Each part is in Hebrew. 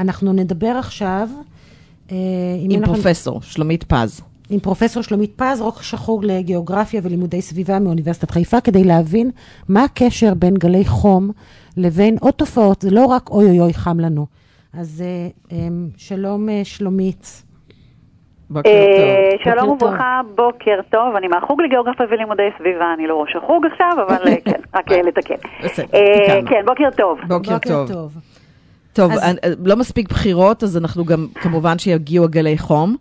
אנחנו נדבר עכשיו אה, עם אנחנו... פרופסור שלומית פז. עם פרופסור שלומית פז, ראש החוג לגיאוגרפיה ולימודי סביבה מאוניברסיטת חיפה, כדי להבין מה הקשר בין גלי חום לבין עוד תופעות, זה לא רק אוי אוי אוי חם לנו. אז אה, שלום שלומית. בוקר טוב. שלום וברכה, בוקר טוב. אני מהחוג לגיאוגרפיה ולימודי סביבה, אני לא ראש החוג עכשיו, אבל כן, רק לתקן. כן, בוקר טוב. בוקר טוב. טוב, אז... לא מספיק בחירות, אז אנחנו גם, כמובן שיגיעו הגלי חום.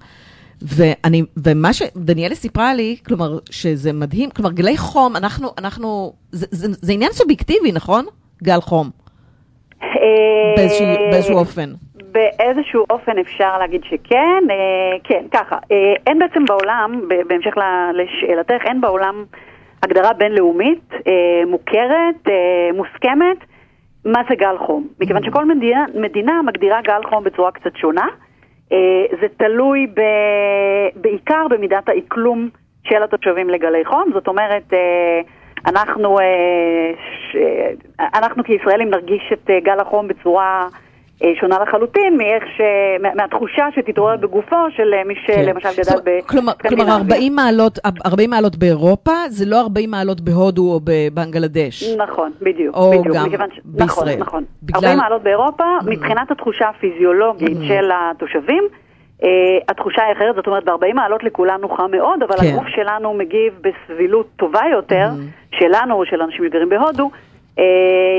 ואני, ומה שדניאלה סיפרה לי, כלומר, שזה מדהים, כלומר, גלי חום, אנחנו, אנחנו, זה, זה, זה עניין סובייקטיבי, נכון? גל חום. אה, באיזשהו אופן. באיזשהו אופן אפשר להגיד שכן, אה, כן, ככה. אה, אין בעצם בעולם, בהמשך לשאלתך, אין בעולם הגדרה בינלאומית מוכרת, מוסכמת, מה זה גל חום? מכיוון שכל מדינה, מדינה מגדירה גל חום בצורה קצת שונה. אה, זה תלוי ב, בעיקר במידת האקלום של התושבים לגלי חום. זאת אומרת, אה, אנחנו, אה, אנחנו כישראלים נרגיש את גל החום בצורה... אה, שונה לחלוטין מאיך ש... מהתחושה שתתעורר בגופו של אה, מי שלמשל כן. גדל בסקנדינביה. כלומר, 40 מעלות, 40 מעלות באירופה זה לא 40 מעלות בהודו או בבנגלדש. נכון, בדיוק. או בדיוק, גם ש... בישראל. נכון, נכון. בגלל... 40 מעלות באירופה, mm. מבחינת התחושה הפיזיולוגית mm. של התושבים, Uh, התחושה היא אחרת, זאת אומרת, ב-40 מעלות לכולנו חם מאוד, אבל כן. הגוף שלנו מגיב בסבילות טובה יותר, mm. שלנו או של אנשים שגרים בהודו,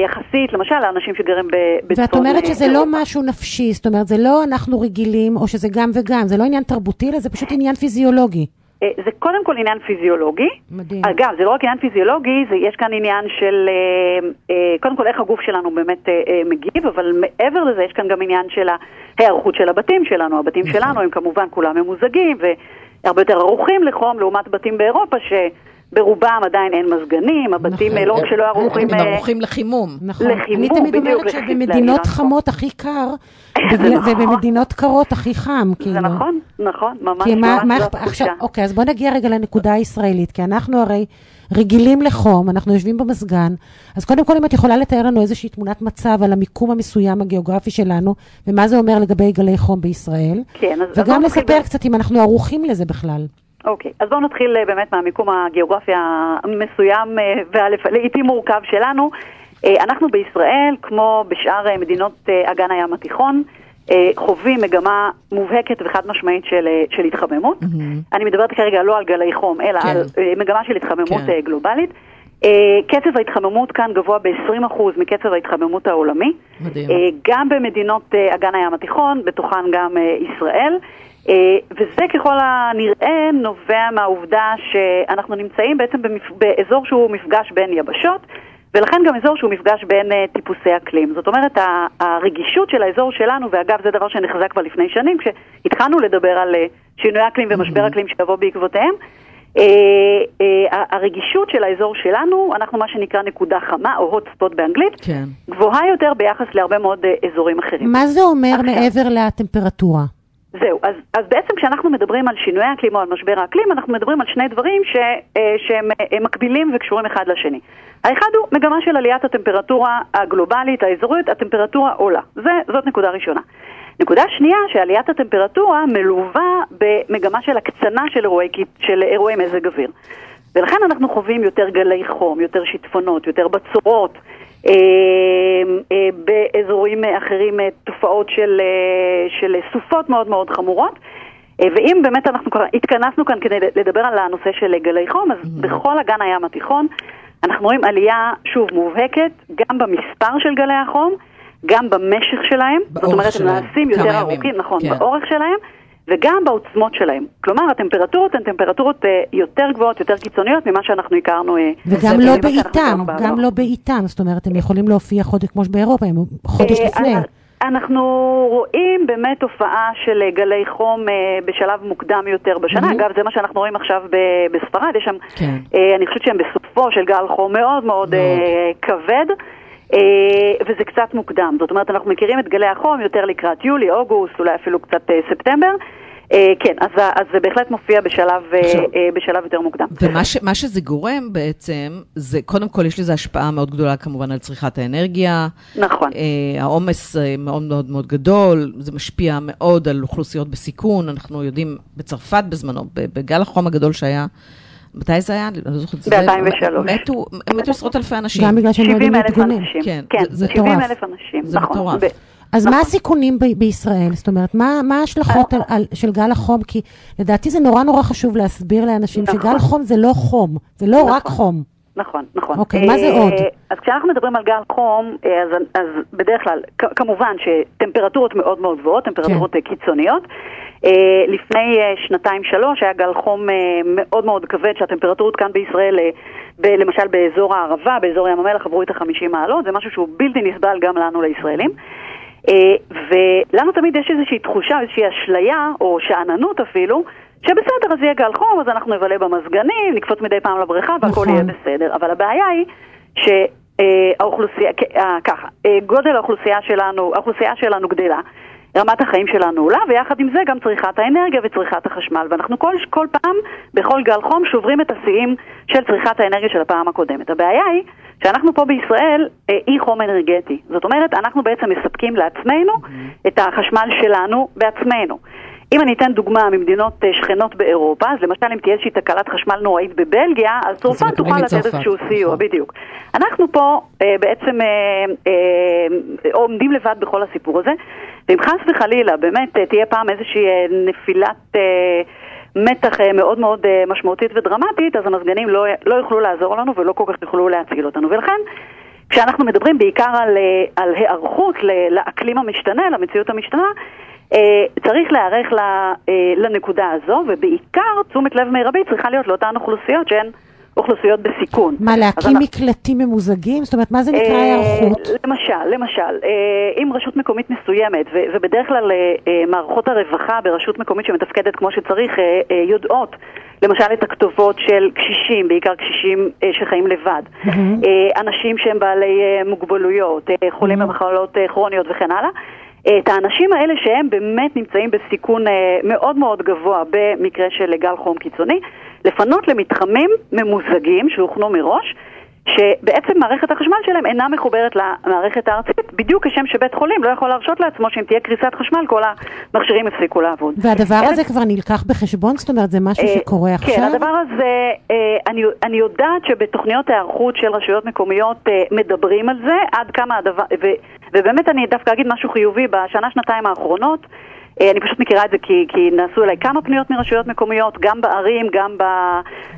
יחסית, למשל, לאנשים שגרים בצפון... ואת אומרת שזה לא משהו נפשי, זאת אומרת, זה לא אנחנו רגילים, או שזה גם וגם, זה לא עניין תרבותי, אלא זה פשוט עניין פיזיולוגי. אה, זה קודם כל עניין פיזיולוגי. מדהים. אגב, זה לא רק עניין פיזיולוגי, זה, יש כאן עניין של, אה, קודם כל איך הגוף שלנו באמת מגיב, אבל מעבר לזה יש כאן גם עניין של ההיערכות של הבתים שלנו. הבתים נכון. שלנו הם כמובן כולם ממוזגים והרבה יותר ערוכים לחום לעומת בתים באירופה ש... ברובם עדיין אין מזגנים, הבתים נכון. לא רק שלא ערוכים... הם אה, ערוכים לחימום. נכון. לחימום, בדיוק. אני תמיד אומרת שבמדינות חמות הכי קר, נכון. ובמדינות קרות הכי חם, כאילו. זה נכון, נכון, ממש ממש זו התחושה. אוקיי, אז בוא נגיע רגע לנקודה הישראלית, כי אנחנו הרי רגילים לחום, אנחנו יושבים במזגן, אז קודם כל אם את יכולה לתאר לנו איזושהי תמונת מצב על המיקום המסוים הגיאוגרפי שלנו, ומה זה אומר לגבי גלי חום בישראל. כן, אז... וגם לספר קצת אם אנחנו ערוכים לזה בכלל. אוקיי, okay. אז בואו נתחיל uh, באמת מהמיקום הגיאוגרפי המסוים uh, והלעיתים מורכב שלנו. Uh, אנחנו בישראל, כמו בשאר מדינות אגן הים התיכון, חווים מגמה מובהקת וחד משמעית של, של התחממות. Mm-hmm. אני מדברת כרגע לא על גלי חום, אלא כן. על מגמה של התחממות כן. גלובלית. קצב ההתחממות כאן גבוה ב-20% מקצב ההתחממות העולמי. מדהים. גם במדינות אגן הים התיכון, בתוכן גם ישראל. אה, וזה ככל הנראה נובע מהעובדה שאנחנו נמצאים בעצם במפ... באזור שהוא מפגש בין יבשות, ולכן גם אזור שהוא מפגש בין uh, טיפוסי אקלים. זאת אומרת, הרגישות של האזור שלנו, ואגב זה דבר שנחזק כבר לפני שנים, כשהתחלנו לדבר על uh, שינוי אקלים ומשבר אקלים שיבוא בעקבותיהם, uh, uh, הרגישות של האזור שלנו, אנחנו מה שנקרא נקודה חמה, או hot spot באנגלית, כן. גבוהה יותר ביחס להרבה מאוד uh, אזורים אחרים. מה זה אומר עכשיו, מעבר לטמפרטורה? זהו, אז, אז בעצם כשאנחנו מדברים על שינוי האקלים או על משבר האקלים, אנחנו מדברים על שני דברים ש, אה, שהם אה, מקבילים וקשורים אחד לשני. האחד הוא מגמה של עליית הטמפרטורה הגלובלית, האזורית, הטמפרטורה עולה. זה, זאת נקודה ראשונה. נקודה שנייה, שעליית הטמפרטורה מלווה במגמה של הקצנה של אירועי, של אירועי מזג אוויר. ולכן אנחנו חווים יותר גלי חום, יותר שיטפונות, יותר בצורות, באזורים אחרים אה, תופעות של, של סופות מאוד מאוד חמורות. ואם באמת אנחנו התכנסנו כאן כדי לדבר על הנושא של גלי חום, אז mm-hmm. בכל אגן הים התיכון אנחנו רואים עלייה, שוב, מובהקת, גם במספר של גלי החום, גם במשך שלהם. זאת אומרת, הם נעשים יותר ארוכים, נכון, כן. באורך שלהם. וגם בעוצמות שלהם. כלומר, הטמפרטורות הן טמפרטורות אה, יותר גבוהות, יותר קיצוניות ממה שאנחנו הכרנו. אה, וגם לא בעיטם, גם לא בעיטם, זאת אומרת, הם יכולים להופיע חודש כמו שבאירופה, הם חודש אה, לפני. אנחנו רואים באמת תופעה של גלי חום בשלב מוקדם יותר בשנה. Mm-hmm. אגב, זה מה שאנחנו רואים עכשיו בספרד, יש שם, כן. אני חושבת שהם בסופו של גל חום מאוד מאוד, מאוד. כבד. וזה קצת מוקדם. זאת אומרת, אנחנו מכירים את גלי החום יותר לקראת יולי, אוגוסט, אולי אפילו קצת ספטמבר. אה, כן, אז, אז זה בהחלט מופיע בשלב, יותר מוקדם. ומה ש, שזה גורם בעצם, זה קודם כל יש לזה השפעה מאוד גדולה כמובן על צריכת האנרגיה. נכון. העומס מאוד מאוד מאוד גדול, זה משפיע מאוד על אוכלוסיות בסיכון, אנחנו יודעים, בצרפת בזמנו, בגל החום הגדול שהיה, מתי זה היה? אני לא זוכרת. ב-2003. מתו, מתו עשרות אלפי אנשים. גם בגלל שהם לא יודעים להתגונן. כן, כן, זה, 70 אלף אנשים. זה נכון. מטורף. אז נכון. מה הסיכונים ב- בישראל? זאת אומרת, מה, מה ההשלכות על, על, של גל החום? כי לדעתי זה נורא נורא חשוב להסביר לאנשים נכון. שגל חום זה לא חום, זה לא נכון. רק חום. נכון, נכון. אוקיי, מה זה עוד? אז כשאנחנו מדברים על גל חום, אז, אז בדרך כלל, כמובן שטמפרטורות מאוד מאוד גבוהות, טמפרטורות כן. קיצוניות. אה, לפני אה, שנתיים-שלוש היה גל חום אה, מאוד מאוד כבד, שהטמפרטורות כאן בישראל, ב, למשל באזור הערבה, באזור ים המלח, עברו את החמישים מעלות, זה משהו שהוא בלתי נסבל גם לנו לישראלים. ולנו תמיד יש איזושהי תחושה, איזושהי אשליה, או שאננות אפילו, שבסדר, אז יהיה גל חום, אז אנחנו נבלה במזגנים, נקפוץ מדי פעם לבריכה והכל נכון. יהיה בסדר. אבל הבעיה היא שהאוכלוסייה, ככה, גודל האוכלוסייה שלנו, האוכלוסייה שלנו גדלה. רמת החיים שלנו עולה, ויחד עם זה גם צריכת האנרגיה וצריכת החשמל. ואנחנו כל, כל פעם, בכל גל חום, שוברים את השיאים של צריכת האנרגיה של הפעם הקודמת. הבעיה היא שאנחנו פה בישראל אה, אי חום אנרגטי. זאת אומרת, אנחנו בעצם מספקים לעצמנו mm-hmm. את החשמל שלנו בעצמנו. אם אני אתן דוגמה ממדינות אה, שכנות באירופה, אז למשל אם תהיה איזושהי תקלת חשמל נוראית בבלגיה, אז צרפת תוכל לתת איזשהו סיוע, נכון. בדיוק. אנחנו פה אה, בעצם אה, אה, עומדים לבד בכל הסיפור הזה, ואם חס וחלילה באמת אה, תהיה פעם איזושהי אה, נפילת... אה, מתח מאוד מאוד משמעותית ודרמטית, אז המזגנים לא, לא יוכלו לעזור לנו ולא כל כך יוכלו להציל אותנו. ולכן, כשאנחנו מדברים בעיקר על, על היערכות לאקלים המשתנה, למציאות המשתנה, צריך להיערך לנקודה הזו, ובעיקר תשומת לב מרבית צריכה להיות לאותן אוכלוסיות שהן אוכלוסיות בסיכון. מה, להקים אנחנו... מקלטים ממוזגים? זאת אומרת, מה זה נקרא אה, היערכות? למשל, למשל, אם רשות מקומית מסוימת, ובדרך כלל מערכות הרווחה ברשות מקומית שמתפקדת כמו שצריך, יודעות למשל את הכתובות של קשישים, בעיקר קשישים שחיים לבד, אנשים שהם בעלי מוגבלויות, חולים במחלות כרוניות וכן הלאה. את האנשים האלה שהם באמת נמצאים בסיכון אה, מאוד מאוד גבוה במקרה של גל חום קיצוני, לפנות למתחמים ממוזגים שהוכנו מראש, שבעצם מערכת החשמל שלהם אינה מחוברת למערכת הארצית, בדיוק כשם שבית חולים לא יכול להרשות לעצמו שאם תהיה קריסת חשמל כל המכשירים יפסיקו לעבוד. והדבר הזה כבר נלקח בחשבון? זאת אומרת, זה משהו אה, שקורה עכשיו? כן, הדבר הזה, אה, אני, אני יודעת שבתוכניות ההיערכות של רשויות מקומיות אה, מדברים על זה, עד כמה הדבר, ו, ובאמת אני דווקא אגיד משהו חיובי, בשנה-שנתיים האחרונות, אני פשוט מכירה את זה כי, כי נעשו אליי כמה פניות מרשויות מקומיות, גם בערים, גם, ב,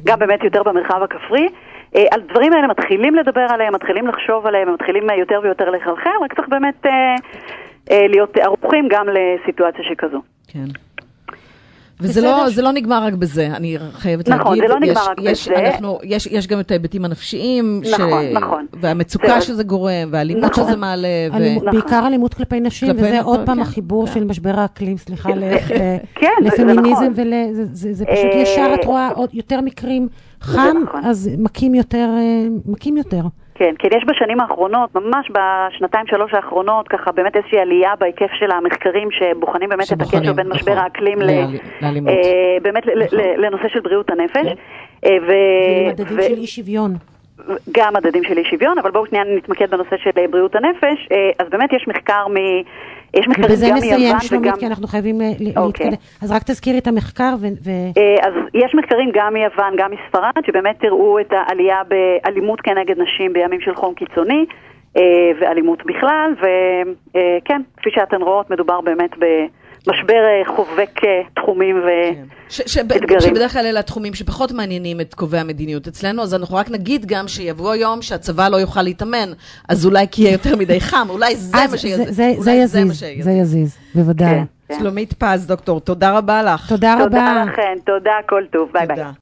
גם באמת יותר במרחב הכפרי. אה, על דברים האלה מתחילים לדבר עליהם, מתחילים לחשוב עליהם, הם מתחילים אה, יותר ויותר לחלחל, רק צריך באמת אה, להיות ערוכים גם לסיטואציה שכזו. כן. וזה לא, זה לא נגמר רק בזה, אני חייבת נכון, להגיד. נכון, זה לא נגמר רק יש, בזה. אנחנו, יש, יש גם את ההיבטים הנפשיים. נכון, ש... נכון. והמצוקה זה... שזה גורם, והאלימות נכון. שזה מעלה. ו... אלימות, נכון. בעיקר אלימות כלפי נשים, כלפי וזה עוד פעם כן. החיבור כן. של משבר האקלים, סליחה, כן, לפמיניזם, נכון. ול... זה, זה, זה פשוט ישר, את רואה עוד יותר מקרים חם, נכון. אז מכים יותר, אה, מכים יותר. כן, כן, יש בשנים האחרונות, ממש בשנתיים שלוש האחרונות, ככה באמת איזושהי עלייה בהיקף של המחקרים שבוחנים באמת שבוחנים, את הקשר בין נכון, משבר האקלים לאלימות. אה, באמת נכון. לנושא של בריאות הנפש. כן. אה, ו... ומדדים ו... של אי שוויון. גם מדדים של אי שוויון, אבל בואו שנייה נתמקד בנושא של בריאות הנפש. אה, אז באמת יש מחקר מ... יש מחקרים גם מיוון וגם... ובזה נסיים, שלומית, כי אנחנו חייבים אה, אוקיי. להתקדם. אז רק תזכירי את המחקר ו... אז יש מחקרים גם מיוון, גם מספרד, שבאמת הראו את העלייה באלימות כנגד נשים בימים של חום קיצוני, ואלימות בכלל, וכן, כפי שאתן רואות, מדובר באמת ב... משבר אה, חובק אה, תחומים ואתגרים. כן. שבדרך כלל אלה התחומים שפחות מעניינים את קובעי המדיניות אצלנו, אז אנחנו רק נגיד גם שיבוא יום שהצבא לא יוכל להתאמן, אז אולי כי יהיה יותר מדי חם, אולי זה מה שיזיז. זה יזיז, זה יזיז, בוודאי. כן, כן. שלומית פז, דוקטור, תודה רבה לך. תודה רבה. תודה לכן, תודה, כל טוב, ביי ביי.